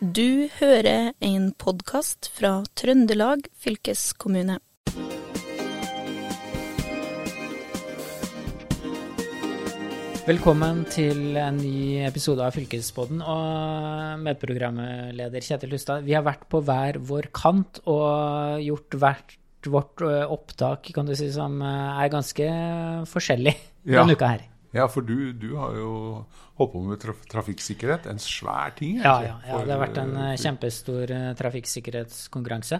Du hører en podkast fra Trøndelag fylkeskommune. Velkommen til en ny episode av Fylkespodden og medprogramleder Kjetil Hustad. Vi har vært på hver vår kant og gjort hvert vårt opptak kan du si, som er ganske forskjellig Ja. denne uka her. Ja, for du, du har jo holdt på med traf trafikksikkerhet. En svær ting, Ja, ja, ja, det har vært en ø, eh, kjempestor ø, trafikksikkerhetskonkurranse.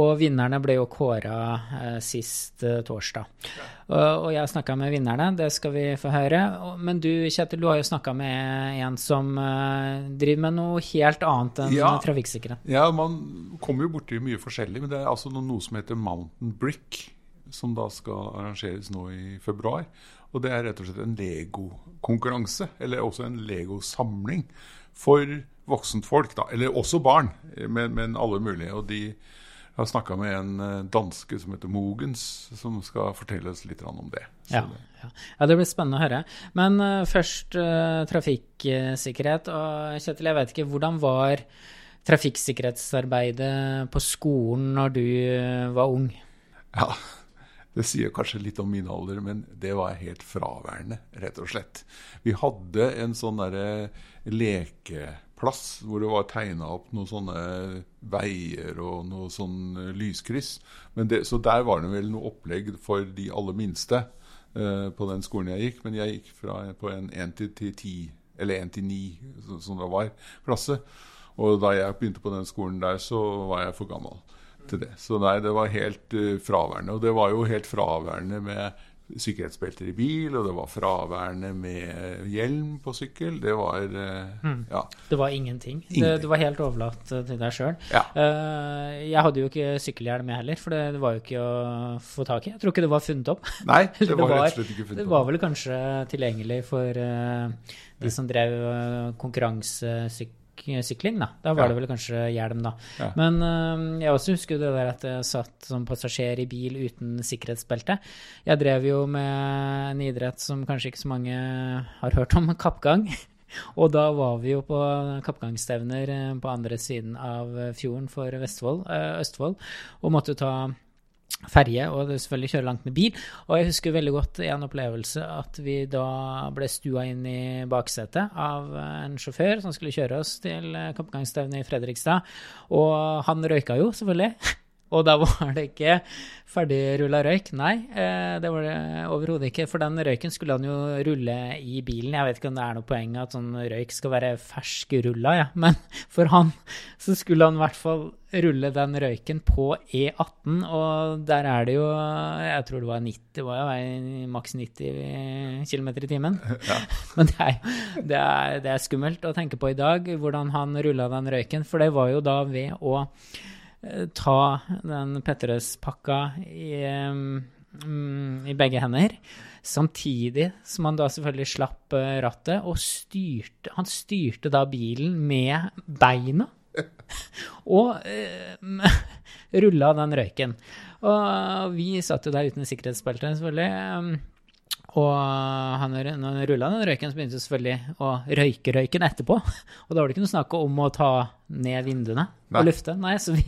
Og vinnerne ble jo kåra ø, sist ø, torsdag. Og, og jeg har snakka med vinnerne, det skal vi få høre. Men du Kjetil, du har jo snakka med en som ø, driver med noe helt annet enn Ja. trafikksikkerhet. Ja, man kommer jo borti mye forskjellig, men det er altså noe som heter Mountain Brick, som da skal arrangeres nå i februar. Og det er rett og slett en Lego-konkurranse, eller også en Lego-samling for voksentfolk, da. Eller også barn, men, men alle mulige. Og de har snakka med en eh, danske som heter Mogens, som skal fortelle oss litt om det. Ja, ja. ja, det blir spennende å høre. Men uh, først uh, trafikksikkerhet. Og Kjetil, jeg vet ikke, hvordan var trafikksikkerhetsarbeidet på skolen når du uh, var ung? Ja, det sier kanskje litt om min alder, men det var helt fraværende, rett og slett. Vi hadde en sånn derre lekeplass hvor det var tegna opp noen sånne veier og noe sånn eh, lyskryss. Det, så der var det vel noe opplegg for de aller minste eh, på den skolen jeg gikk. Men jeg gikk fra på en 1 til, til 10, eller 1 til 9, så- som det var, klasse. Og da jeg begynte på den skolen der, så var jeg for gammel til det. Så nei, det var helt uh, fraværende. Og det var jo helt fraværende med sikkerhetsbelter i bil, og det var fraværende med hjelm på sykkel. Det var mm. Ja. Det var ingenting. Det, Ingenting. du var helt overlatt eh, til deg sjøl. Ja. jeg hadde jo ikke sykkelhjelm, jeg heller, for det, det var jo ikke å få tak i. Jeg tror ikke det var funnet opp. Nei, det Eller var rett og slett ikke det var vel kanskje tilgjengelig for uh, de som drev uh, konkurransesykling, da. Da var Ja. det vel kanskje hjelm, da. Ja. Men uh, jeg også husker det der at jeg satt som passasjer i bil uten sikkerhetsbelte. Jeg drev jo med en idrett som kanskje ikke så mange har hørt om, kappgang. Og da var vi jo på kappgangsstevner eh, på andre siden av fjorden for Vestfold, eh, Østfold, og måtte ta ferje og selvfølgelig kjøre langt med bil. Og jeg husker veldig godt en opplevelse at vi da ble stua inn i baksetet av en sjåfør som skulle kjøre oss til eh, kappgangsstevnet i Fredrikstad. Og han røyka jo, selvfølgelig. Og da var det ikke ferdigrulla røyk. Nei, eh, det var det overhodet ikke. For den røyken skulle han jo rulle i bilen. Jeg vet ikke om det er noe poeng at sånn røyk skal være ferskrulla, ja. men for han så skulle han i hvert fall rulle den røyken på E18, og der er det jo Jeg tror det var 90, det var jo maks 90 km i timen. Men det er, jo- det, er, det er skummelt å tenke på i dag, hvordan han rulla den røyken. For det var jo da ved å ta den Petterøes-pakka i, mm, i begge hender. Samtidig som han da selvfølgelig slapp eh, rattet og styrte Han styrte da bilen med beina. Og uh, rulla den røyken. Og vi satt jo der uten sikkerhetsbelte, selvfølgelig. og han, når han rulla den røyken, så begynte han selvfølgelig å røyke røyken etterpå. Og da var det ikke noe snakk om å ta ned vinduene Nei. og lufte. Nei, så vi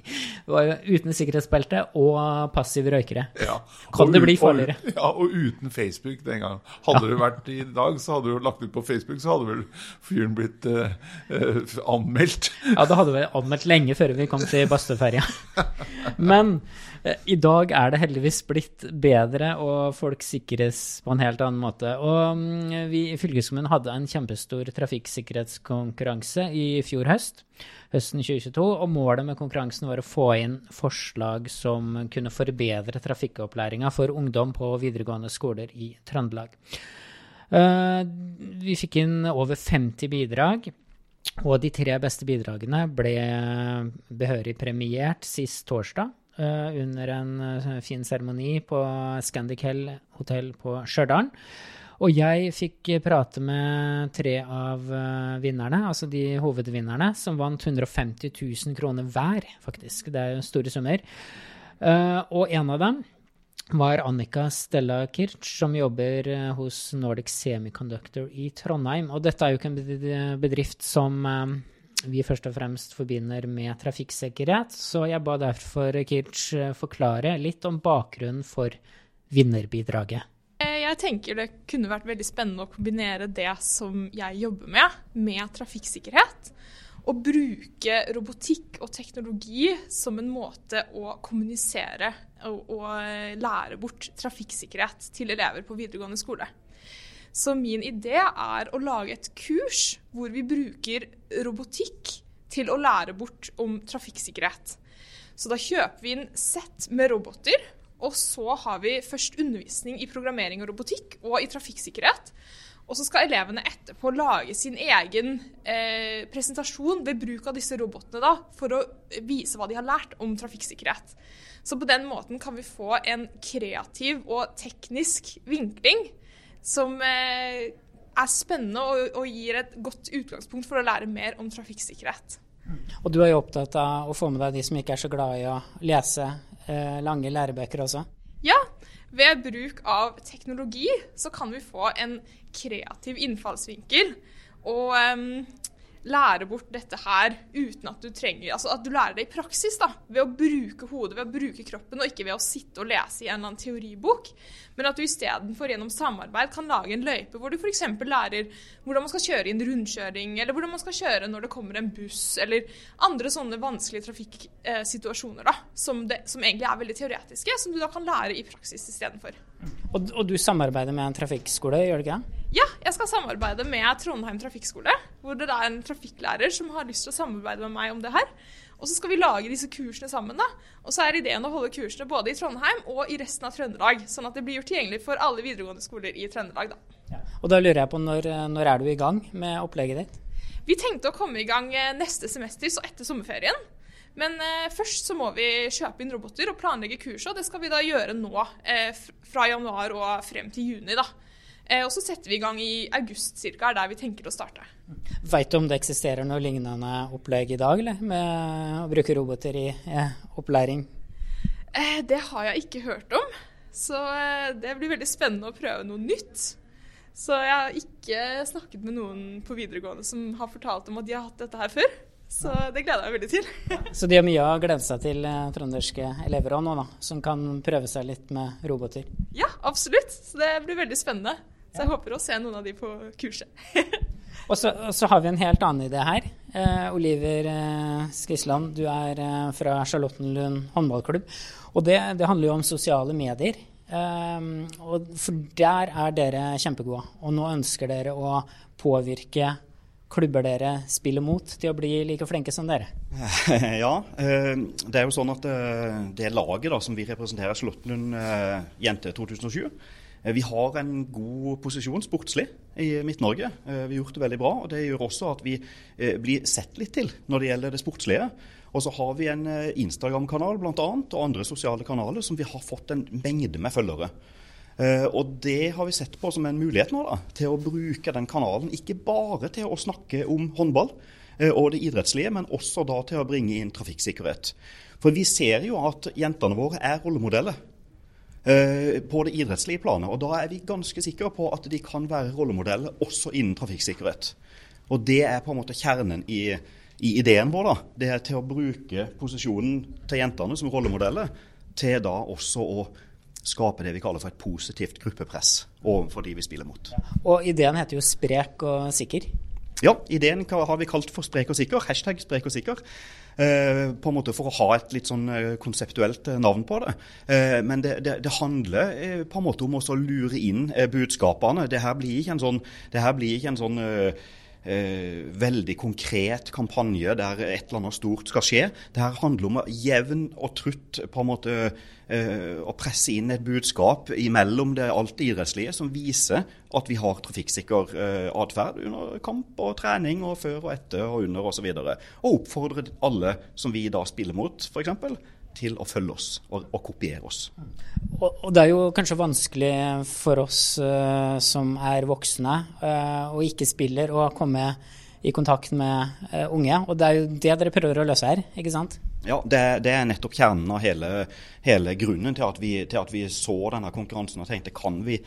var jo uten sikkerhetsbelte og passive røykere. Ja. Kan Og det bli og- farligere? Ja, og uten Facebook den gangen. Hadde det vært i dag, så hadde du lagt ut på Facebook, så hadde vel fyren blitt eh, eh, anmeldt. Ja, da hadde vi anmeldt lenge før vi kom til Bastøferja. Men eh, i dag er det heldigvis blitt bedre, og folk sikres på en helt annen måte. Og mm, vi i fylkeskommunen hadde en kjempestor trafikksikkerhetskonkurranse i fjor høst, høsten 2022, og målet med konkurransen var å få inn forslag som kunne forbedre trafikkopplæringa for ungdom på videregående skoler i Trøndelag. Eh, Vi fikk inn over 50 bidrag. Og de tre beste bidragene ble behørig premiert sist torsdag eh, under en eh, fin seremoni på Scandic Hell hotell på Stjørdal. Og jeg fikk prate med tre av eh, vinnerne, altså de hovedvinnerne, som vant 150 000 kroner hver, faktisk. Det er jo store summer. Eh, og en av dem var Annika Stella Kirch, som jobber eh, hos Nordic Semiconductor i Trondheim. Og dette er jo ikke en bedrift som eh, vi først og fremst forbinder med trafikksikkerhet. Så jeg ba derfor Kirch forklare litt om bakgrunnen for vinnerbidraget. Jeg tenker det kunne vært veldig spennende å kombinere det som jeg jobber med, med trafikksikkerhet. Og bruke robotikk og teknologi som en måte å kommunisere og, og lære bort trafikksikkerhet til elever på videregående skole. Så min idé er å lage et kurs hvor vi bruker robotikk til å lære bort om trafikksikkerhet. Så da kjøper vi inn sett med roboter, og så har vi først undervisning i programmering og robotikk og i trafikksikkerhet. Og så skal elevene etterpå lage sin egen eh, presentasjon ved bruk av disse robotene da, for å vise hva de har lært om trafikksikkerhet. Så på den måten kan vi få en kreativ og teknisk vinkling som eh, er spennende og, og, gir et godt utgangspunkt for å lære mer om trafikksikkerhet. Og du er jo opptatt av å få med deg de som ikke er så glad i å lese lange lærebøker også? Ja, ved bruk av teknologi så kan vi få en kreativ innfallsvinkel. Og um, lære bort dette her uten at du trenger Altså at du lærer det i praksis, da. Ved å bruke hodet, ved å bruke kroppen, og ikke ved å sitte og lese i en eller annen teoribok. Men at du istedenfor gjennom samarbeid kan lage en løype hvor du f.eks. lærer hvordan man skal kjøre i en rundkjøring, eller hvordan man skal kjøre når det kommer en buss, eller andre sånne vanskelige trafikksituasjoner da, som, det, som egentlig er veldig teoretiske, som du da kan lære i praksis istedenfor. Og, og du samarbeider med en trafikkskole, gjør du ikke det? Ja, jeg skal samarbeide med Trondheim trafikkskole, hvor det er en trafikklærer som har lyst til å samarbeide med meg om det her. Og så skal vi lage disse kursene sammen. da. Og så er ideen å holde kursene både i Trondheim og i resten av Trøndelag, sånn at det blir gjort tilgjengelig for alle videregående skoler i Trøndelag. da. Ja. Og da lurer jeg på, når, når er du i gang med opplegget ditt? Vi tenkte å komme i gang eh, neste semester, så etter sommerferien. Men eh, først så må vi kjøpe inn roboter og planlegge kurset, og det skal vi da gjøre nå eh, fra januar og frem til juni. da. Eh, og så setter vi i gang i august ca., er der vi tenker å starte. Veit du om det eksisterer noe lignende opplegg i dag, eller? Med å bruke roboter i eh, opplæring? Eh, det har jeg ikke hørt om. Så eh, det blir veldig spennende å prøve noe nytt. Så jeg har ikke snakket med noen på videregående som har fortalt om at de har hatt dette her før. Så det gleder jeg meg veldig til. Så de har mye å glede seg til, trønderske elever òg nå, da, som kan prøve seg litt med roboter? Ja, absolutt. Så det blir veldig spennende. Så jeg håper å se noen av de på kurset. og, så, og, så, har vi en helt annen idé her. Eh, Oliver eh, Skisland, du er eh, fra Charlottenlund håndballklubb. Og det, det, handler jo om sosiale medier. Eh, og for der er dere kjempegode. Og nå ønsker dere å påvirke klubber dere spiller mot, til å bli like flinke som dere? Ja, eh, det er jo sånn at eh, det laget da, som vi representerer, Charlottenlund Jente 2007 Eh, vi har en god posisjon sportslig i Midt-Norge. Eh, vi har gjort det veldig bra. og Det gjør også at vi eh, blir sett litt til når det gjelder det sportslige. Og så har vi en Instagram-kanal annet, og andre sosiale kanaler som vi har fått en mengde med følgere. Og det har vi sett på som en mulighet nå da, til å bruke den kanalen ikke bare til å snakke om håndball og det idrettslige, men også da til å bringe inn trafikksikkerhet. For vi ser jo at jentene våre er rollemodeller. Eh, på det idrettslige planet. Og da er vi ganske sikre på at de kan være rollemodeller også innen trafikksikkerhet. Og det er på en måte kjernen i, i ideen vår. da. Det er til å bruke posisjonen til jentene som rollemodeller til da også å skape det vi kaller for et positivt gruppepress overfor de vi spiller mot. Og ideen heter jo sprek og sikker. Ja, ideen har vi kalt for sprek og sikker. Hashtag sprek og sikker. Eh, på en måte For å ha et litt sånn eh, konseptuelt eh, navn på det. Men det, det, det handler på en måte om å lure inn budskapene. Det her blir ikke en sånn, det her blir ikke en sånn Eh, veldig konkret kampanje der et eller annet stort skal skje. Det her handler om å jevn og trutt på en måte eh, å presse inn et budskap imellom det alt idrettslige som viser at vi har trafikksikker eh, atferd under kamp og trening og før og etter og under osv. Og, så og oppfordre alle som vi da spiller mot, f.eks til å følge oss og, og kopiere oss. Og, og, det er jo kanskje vanskelig for oss uh, som er voksne uh, og ikke spiller, å komme i kontakt med uh, unge. Og det er jo det dere prøver å løse her, ikke sant? Ja, det, det er nettopp kjernen av hele, hele grunnen til at, vi, til at, vi, så denne konkurransen og tenkte kan vi,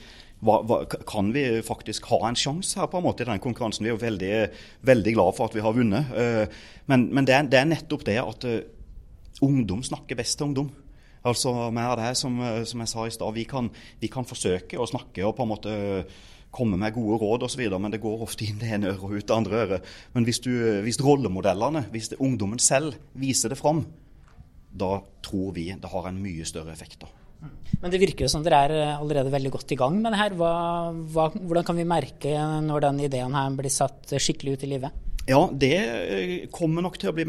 hva, hva, kan vi faktisk ha en sjanse her på en måte i den konkurransen? Vi er jo veldig, veldig glad for at vi har vunnet. Men, men det, er, det, er, nettopp det at ungdom snakker best til ungdom. Altså mer det som, som jeg sa i stad. Vi, vi, kan forsøke å snakke og på en måte komme med gode råd osv., men det går ofte inn det ene øret og ut det andre øret. Men hvis, du, hvis rollemodellene, hvis det, ungdommen selv viser det fram, da tror vi det har en mye større effekt. da. Men det virker jo som dere er eh, allerede veldig godt i gang med det her. Hva, hva, hvordan kan vi merke når den ideen her blir satt skikkelig ut i livet? Ja, det eh, kommer nok til å bli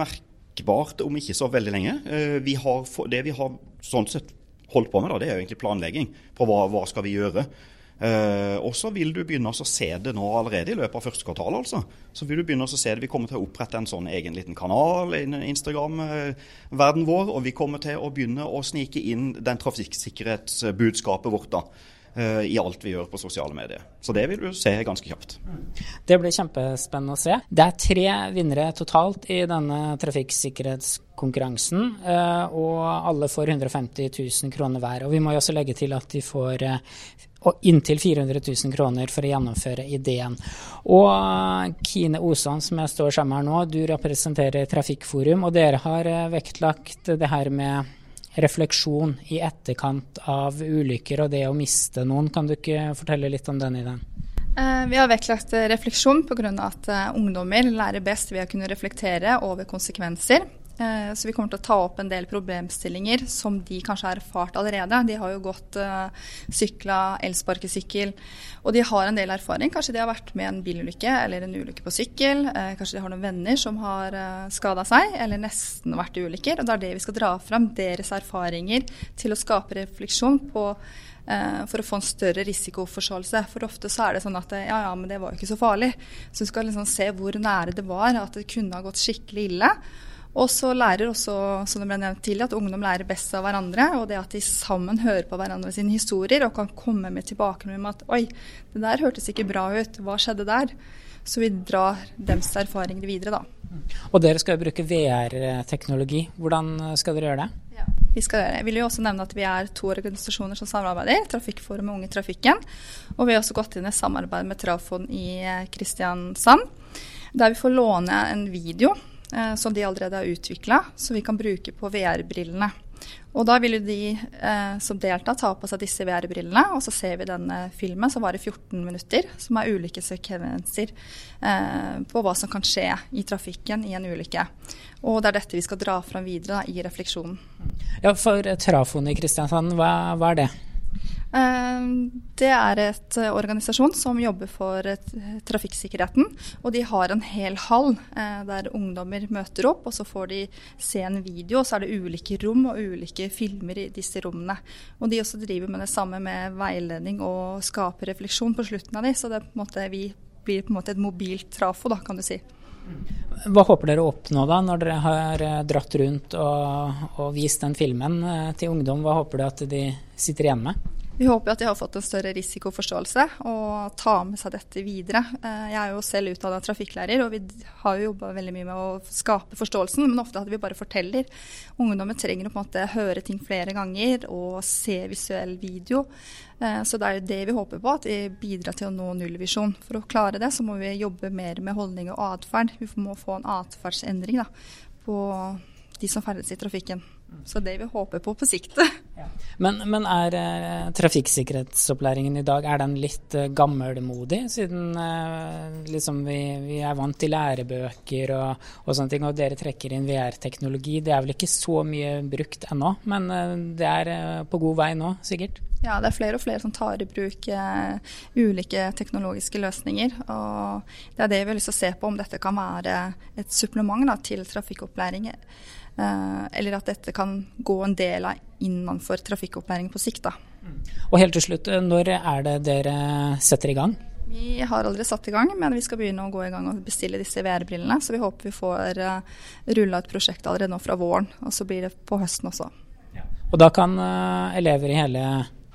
merkbart om ikke så veldig lenge. Eh, vi har, det vi har sånn sett holdt på med, da, det er jo egentlig planlegging på hva, hva skal vi gjøre. Uh, og så vil du begynne å se det nå allerede i løpet av første kvartal. altså. Så vil du begynne å se det. Vi kommer til å opprette en sånn egen liten kanal i Instagram-verden vår. Og vi kommer til å begynne å snike inn den trafikksikkerhetsbudskapet vårt da, i alt vi gjør på sosiale medier. Så det vil du se ganske kjapt. Det blir kjempespennende å se. Det er tre vinnere totalt i denne trafikksikkerhetskonkurransen. Uh, og alle får 150 000 kroner hver. Og vi må jo også legge til at de får og inntil 400 000 kroner for å gjennomføre ideen. Og Kine Osan, som jeg står sammen med her nå, du representerer Trafikkforum, og dere har eh, vektlagt det her med refleksjon i etterkant av ulykker og det å miste noen. Kan du ikke fortelle litt om den ideen? Eh, vi har vektlagt refleksjon pga. at eh, ungdommer lærer best ved å kunne reflektere over konsekvenser. Eh, så vi kommer til å ta opp en del problemstillinger som de kanskje har erfart allerede. De har jo gått uh, sykla, elsparkesykkel, og de har en del erfaring. Kanskje de har vært med en bilulykke eller en ulykke på sykkel. Uh, kanskje de har noen venner som har skada seg, eller nesten vært i ulykker. Og det er det vi skal dra fram, deres erfaringer til å skape refleksjon på for å få en større risikoforståelse. For ofte så er det sånn at ja, ja, men det var jo ikke så farlig. Så du skal liksom se hvor nære det var, at det kunne ha gått skikkelig ille. Og så lærer også, som det ble nevnt tidligere, at ungdom lærer best av hverandre. Og det at de sammen hører på hverandre sine historier og kan komme med tilbakemelding om at oi, det der hørtes ikke bra ut, hva skjedde der? Så vi drar deres erfaringer videre, da. Og dere skal jo bruke VR-teknologi. Hvordan skal dere gjøre det? Ja, vi skal gjøre det. Jeg vil jo også nevne at vi er to organisasjoner som samarbeider. Trafikkforum og Unge i Trafikken. Og vi har også gått inn i samarbeid med Trafon i Kristiansand. Der vi får låne en video eh, som de allerede har utvikla, som vi kan bruke på VR-brillene. Og da vil jo de eh, som deltar, ta på seg disse VR-brillene, og så ser vi denne filmen som varer 14 minutter, som er ulike sekvenser eh, på hva som kan skje i trafikken i en ulykke. Og det er dette vi skal dra fram videre da, i refleksjonen. Ja, For Trafoen i Kristiansand, hva, hva er det? Eh, det er et eh, organisasjon som jobber for eh, trafikksikkerheten. Og de har en hel hall der ungdommer møter opp, og så får de se en video. Og så er det ulike rom og ulike filmer i disse rommene. Og de også driver med det samme med veiledning og skaper refleksjon på slutten av de, så det på en måte, vi blir på en måte et mobilt trafo, da, kan du si. Hva håper dere å oppnå da, når dere har dratt rundt og, og vist den filmen til ungdom? Hva håper du at de sitter igjen med? Vi håper at de har fått en større risikoforståelse og tar med seg dette videre. Eh, jeg er jo selv utdanna trafikklærer, og vi har jo jobba veldig mye med å skape forståelsen, men ofte at vi bare forteller. Ungdommen trenger å på en måte høre ting flere ganger og se visuell video. Eh, så det er jo det vi håper på, at vi bidrar til å nå nullvisjon. For å klare det, så må vi jobbe mer med holdning og atferd. Vi må få en atferdsendring på de som ferdes i trafikken. Så det vi håper på på sikt. Ja. Men, men, er eh, trafikksikkerhetsopplæringen i dag er den litt eh, gammelmodig, siden eh, liksom vi, vi, er vant til lærebøker og, og, sånne ting, og dere trekker inn VR-teknologi. Det er vel ikke så mye brukt ennå, men eh, det er eh, på god vei nå, sikkert? Ja, det er flere og flere som tar i bruk eh, ulike teknologiske løsninger. og Det er det vi har lyst til å se på, om dette kan være et supplement da, til trafikkopplæring. Eh, eller at dette kan gå en del av innenfor trafikkopplæring på sikt. Da. Og helt til slutt, eh, når er det dere setter i gang? Vi har allerede satt i gang, men vi skal begynne å gå i gang og bestille disse VR-brillene. Så vi håper vi får uh, rulla ut prosjektet allerede nå fra våren, og så blir det på høsten også. Ja. Og da kan elever i hele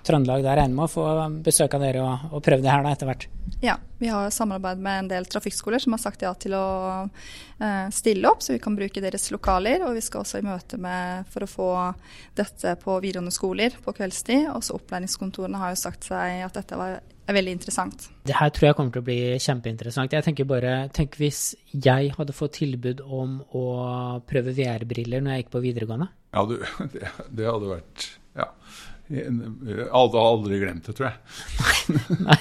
Trøndelag der regner med å få besøk av dere og, og prøve det her da etter hvert? Ja, vi har samarbeid med en del trafikkskoler som har sagt ja til å eh, stille opp, så vi kan bruke deres lokaler. Og vi skal også i møte med for å få dette på videregående skoler på kveldstid. Også opplæringskontorene har jo sagt seg at dette var er veldig interessant. Det her tror jeg kommer til å bli kjempeinteressant. Jeg tenker bare, tenk hvis jeg hadde fått tilbud om å prøve VR-briller når jeg gikk på videregående. Ja, du, det, det hadde vært Ja. Jeg har aldri glemt det, tror jeg. nei,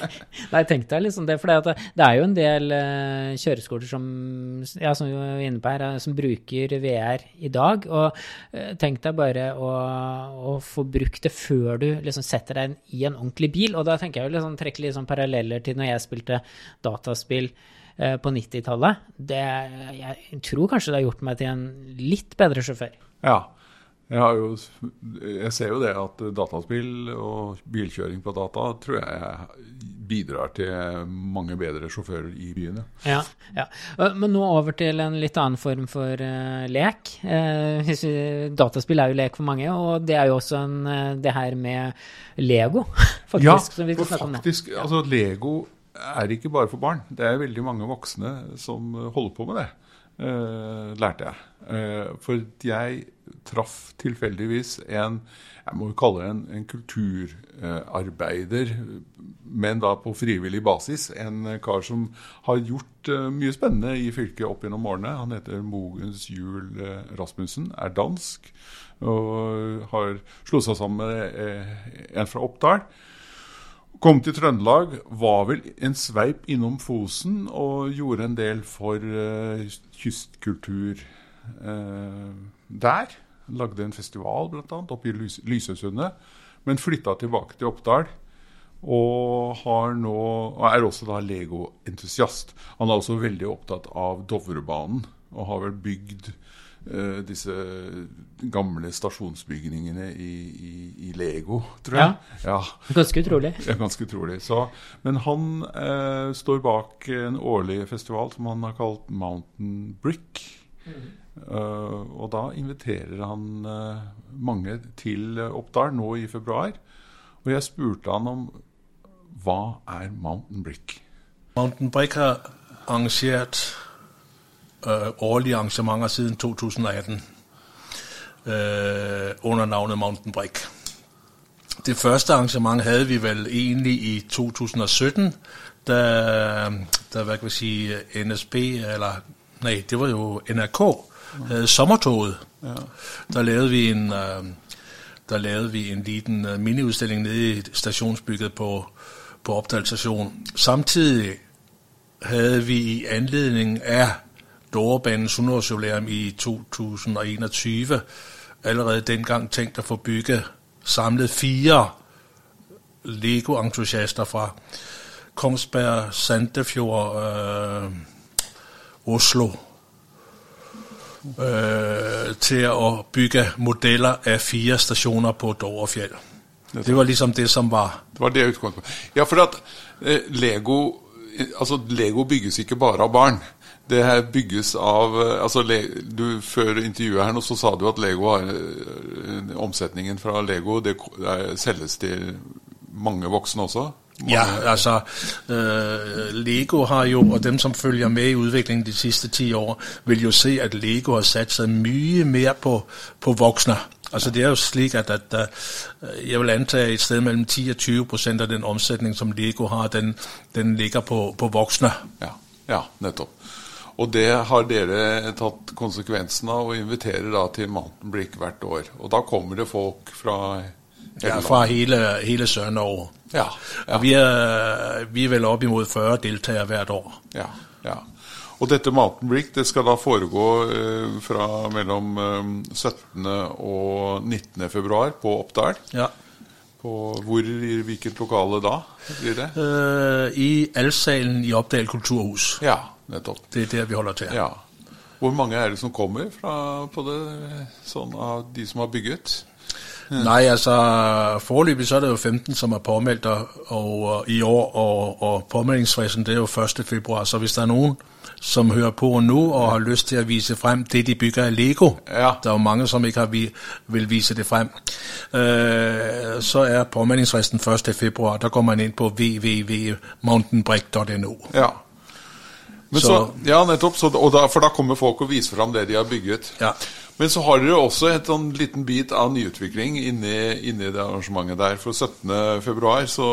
nei, tenk deg liksom det. For det, er jo en del uh, kjøreskoler som, ja, som vi var inne på her, eh, som bruker VR i dag. Og uh, tenk deg bare å, å, få brukt det før du liksom setter deg i en ordentlig bil. Og da tenker jeg jo liksom, trekke litt sånn paralleller til når jeg spilte dataspill uh, på 90-tallet. Jeg tror kanskje det har gjort meg til en litt bedre sjåfør. Ja, jeg, jo, jeg, ser jo det at dataspill og bilkjøring på data tror jeg bidrar til mange bedre sjåfører i byene. Ja, ja. Men nå over til en litt annen form for uh, lek. Uh, dataspill er jo lek for mange, og det er jo også en, det her med Lego, faktisk. Ja, for faktisk, altså Lego er ikke bare for barn. Det er veldig mange voksne som holder på med det. Uh, lærte jeg. Uh, for jeg traff tilfeldigvis en jeg må jo kalle det en, en kulturarbeider, men da på frivillig basis. En kar som har gjort uh, mye spennende i fylket opp gjennom årene. Han heter Mogens Juel Rasmussen, er dansk og har slått seg sammen med en fra Oppdal. Kom til Trøndelag, var vel en sveip innom Fosen og gjorde en del for uh, kystkultur uh, der. Lagde en festival bl.a. oppe i Lys Lysøsundet. Men flytta tilbake til Oppdal. Og, nå, og er også da Lego-entusiast. Han er også veldig opptatt av Dovrebanen og har vel bygd disse gamle stasjonsbygningene i, i, i, Lego, tror jeg. Ja, ja. Ganske utrolig. Ja, ganske utrolig. Så, men han eh, står bak en årlig festival som han har kalt Mountain Brick. Mm. Uh, og da inviterer han mange til Oppdal nå i februar. Og jeg spurte han om hva er Mountain Brick? Mountain Brick har arrangert årlige arrangementer siden 2018 øh, under navnet Mountain Break. Det første arrangement havde vi vel egentlig i 2017, da, da hvad kan vi sige, NSB, eller nej, det var jo NRK, havde sommertoget. Ja. Der lavede vi en, øh, der lavede vi en liten øh, miniudstilling nede i stationsbygget på, på Opdal station. Samtidig havde vi i anledning af Dårebanens 100-årsjubilæum i 2021 allerede dengang tenkt å få bygget samlet fire Lego-entusiaster fra Kongsberg, Sandefjord, øh, Oslo øh, til å bygge modeller av fire stationer på Dovrefjell. Det var liksom det som var Det var det utgangspunktet. Ja, for at eh, Lego Altså, Lego bygges ikke bare av barn det her bygges av eh, altså, du, Før intervjuet her nå så sa du at Lego har eh, omsetningen fra Lego det, det selges til mange voksne også? Mange. Ja, altså øh, Lego har jo, og dem som følger med i utviklingen de siste ti år, vil jo se at Lego har satset mye mer på, på voksne. Altså Det er jo slik at, at, at jeg vil antage et sted mellom 10 og 20% av den omsetning som Lego har, den, den ligger på, på voksne. Ja, ja nettopp. Og det har dere tatt konsekvensen av og inviterer da til Mountain Brick hvert år. Og da kommer det folk fra hele Ja, fra hele, hele Sør-Norge. Ja, ja. Vi, er, vi er vel opp imot 40 deltakere hvert år. Ja, ja. Og dette Mountain Brick det skal da foregå eh, fra mellom eh, 17. og 19. februar på Oppdal. Ja. På hvor, i hvilket lokale da blir det? Uh, I Elsalen i Oppdal kulturhus. Ja, nettopp. Det er der vi holder til. Ja. Hvor mange er det som kommer fra, på det, sånn av de som har bygget? Mm. Nei, altså foreløpig så er det jo 15 som er påmeldt og, og, i år, og, og påmeldingsfristen det er jo 1. februar. Så hvis det er noen som hører på nå og har lyst til å vise frem det de bygger av Lego ja. Det er jo mange som ikke vi, vil vise det frem. Uh, så er påmeldingsfristen 1. februar. Da går man inn på www.mountainbreak.no. Ja. Så, så, ja, nettopp. Så, da, for da kommer folk og viser fram det de har bygget. Ja. Men så har dere også et sånn liten bit av nyutvikling inni, inni det arrangementet der. For 17.2 så,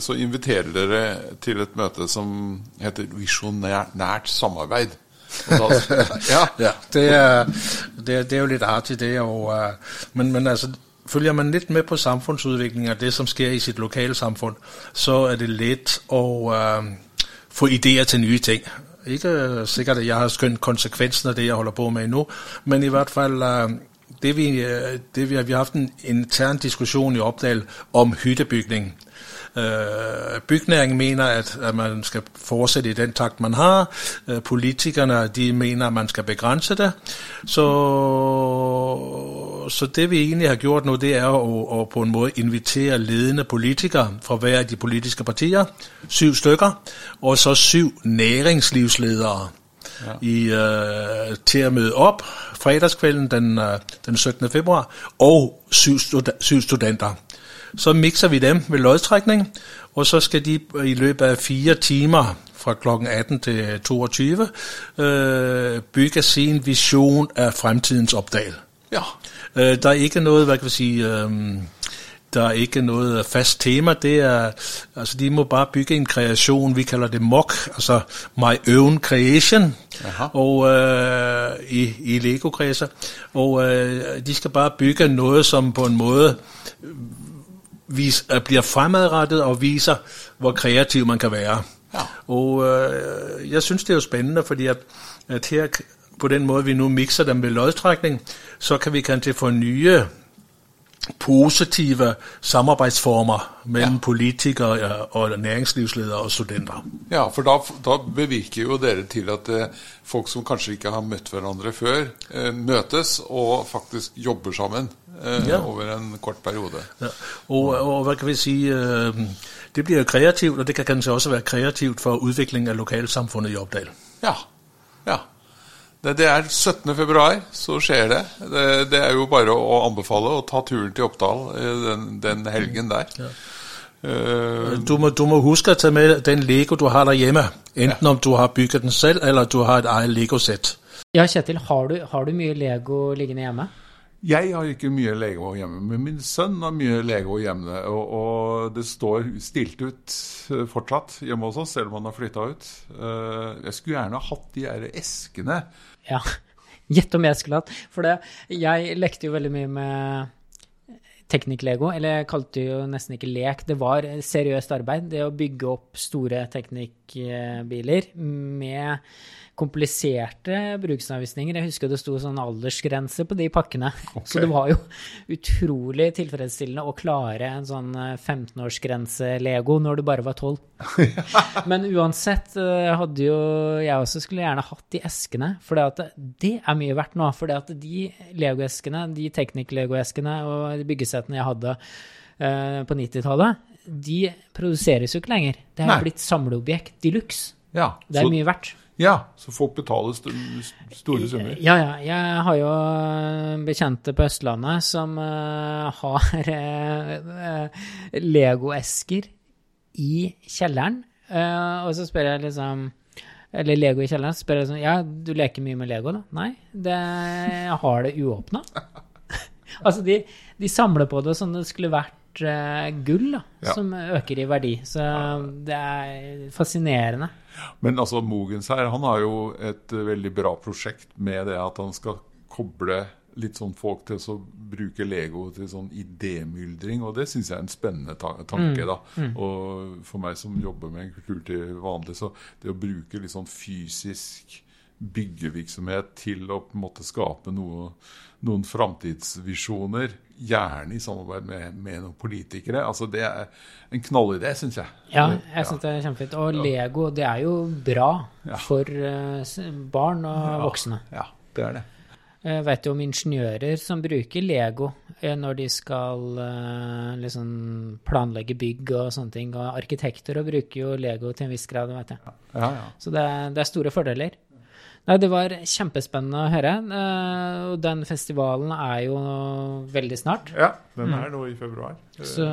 så inviterer dere til et møte som heter Visjonært samarbeid. Ja. Ja, det er, det, er- det jo litt artig, det. Og, øh, men, men altså, følger man litt med på samfunnsutvikling og det som skjer i sitt lokalsamfunn, så er det lett å uh, få ideer til nye ting. Ikke sikkert at jeg har skjønt konsekvensen av det jeg holder på med nå, men i hvert fall øh, det vi, øh, det vi, vi har hatt en intern diskusjon i Oppdal om hyttebygning. Byggenæringen mener at, man skal fortsette i den takt man har. Politikerne de mener at man skal begrense det. Så, så det vi egentlig har gjort nå, det er å, å på en måte invitere ledende politikere fra hver av de politiske partier, syv stykker, og så syv næringslivsledere i, øh, til å møte opp fredagskvelden den, øh, den 17. februar, og syv, syv studenter. Så mikser vi dem ved loddtrekning, og så skal de i løpet av fire timer fra klokken 18 til 22 øh, bygge sin visjon av fremtidens Oppdal. Ja. Øh, der er ikke noget, hvad kan vi sige, øhm, der er ikke noget fast tema. Det er, altså de må bare bygge en kreation, vi kalder det MOC, altså My Own Creation, Aha. og øh, i, i Lego-kredser. Og øh, de skal bare bygge noget, som på en måde vis, øh, bliver fremadrettet og viser, hvor kreativ man kan være. Ja. Og øh, jeg synes, det er jo spændende, fordi at, at her på den måde, vi nu mixer dem ved lodtrækning, så kan vi kanskje få nye positive samarbeidsformer mellom Ja. politikere og næringslivsledere og studenter. Ja, for da, da bevirker jo dere til at eh, folk som kanskje ikke har møtt hverandre før, eh, møtes og faktisk jobber sammen eh, Ja. over en kort periode. Ja. Og, og hva kan vi si, det det jo kreativt, og det kan kanskje også være kreativt for utvikling av lokalsamfunnet i Oppdal. Ja. ja. Det, det er 17. februar, så skjer det. det. Det er jo bare å anbefale å ta turen til Oppdal eh, den, den helgen der. Ja. Du må, du må huske å ta med den Lego, du har der hjemme. enten om du har bygget den selv, eller du har et eget Lego-sett. Ja, Kjetil, har du, har du mye Lego liggende hjemme? Jeg har ikke mye Lego hjemme, men min sønn har mye Lego hjemme. Og, og det står stilt ut eh, fortsatt hjemme hos oss, selv om han har flytta ut. Eh, Jeg skulle gjerne hatt de her eskene. Ja. Gjett om jeg skulle hatt. For det, jeg lekte jo veldig mye med teknikk-lego, eller jeg kalte det jo nesten ikke lek. Det var seriøst arbeid. Det å bygge opp store teknikkbiler med kompliserte bruksanvisninger. Jeg husker det sto sånn aldersgrense på de pakkene. Så det var jo utrolig tilfredsstillende å klare en sånn 15-årsgrense-lego når du bare var 12. Men uansett eh, hadde jo jeg også skulle gjerne hatt de eskene, for det er mye verdt nå. For de legoeskene, de Technic-Lego-eskene og byggesettene jeg hadde eh, på 90-tallet, de produseres jo ikke lenger. Det er Nei. blitt samleobjekt de luxe. Ja, Det er så, mye verdt. ja, så folk betaler st store summer. Ja, ja. Jeg har jo eh, bekjente på Østlandet som uh, har uh, Lego-esker i kjelleren. Uh, og så spør jeg liksom Eller Lego i kjelleren. Så spør jeg sånn Ja, du leker mye med Lego, da? Nei, det, jeg har det uåpna. altså, de, de samler på det som det skulle vært gull, da. Ja. Som øker i verdi. Så det er fascinerende. Men altså, Mogens her, han har jo et eh, veldig bra prosjekt med det at han skal koble litt sånn folk til å bruke Lego til sånn idémyldring, og det syns jeg er en spennende ta tanke. da. Og for meg som jobber med kultur til vanlig, så det å bruke litt sånn fysisk byggevirksomhet til å på en måte skape noe, noen framtidsvisjoner, gjerne i samarbeid med, med noen politikere, altså det er en knallidé, syns jeg. Ja, jeg syns det er kjempefint. Og Lego, det er jo bra Ja. for eh, barn og voksne. Ja, det er det. Jeg vet jo om ingeniører som bruker Lego eh, når de skal eh, liksom planlegge bygg og sånne ting. Og arkitekter og bruker jo Lego til en viss grad, vet jeg. Ja, ja. Så det, det er store fordeler. Nei, det var kjempespennende å høre. eh, Og den festivalen er jo veldig snart. Ja, den er nå i februar. Så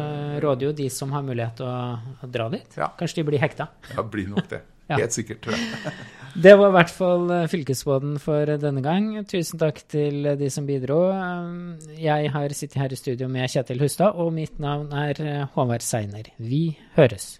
råder jo de som har mulighet til å, dra dit. Ja. Kanskje de blir hekta. Ja, blir nok det. Ja. Helt sikkert. Det var i hvert fall eh, Fylkesbåten for denne gang. Tusen takk til de som bidro. Um, Jeg har sittet her i studio med Kjetil Hustad, og mitt navn er eh, Håvard Seiner. Vi høres.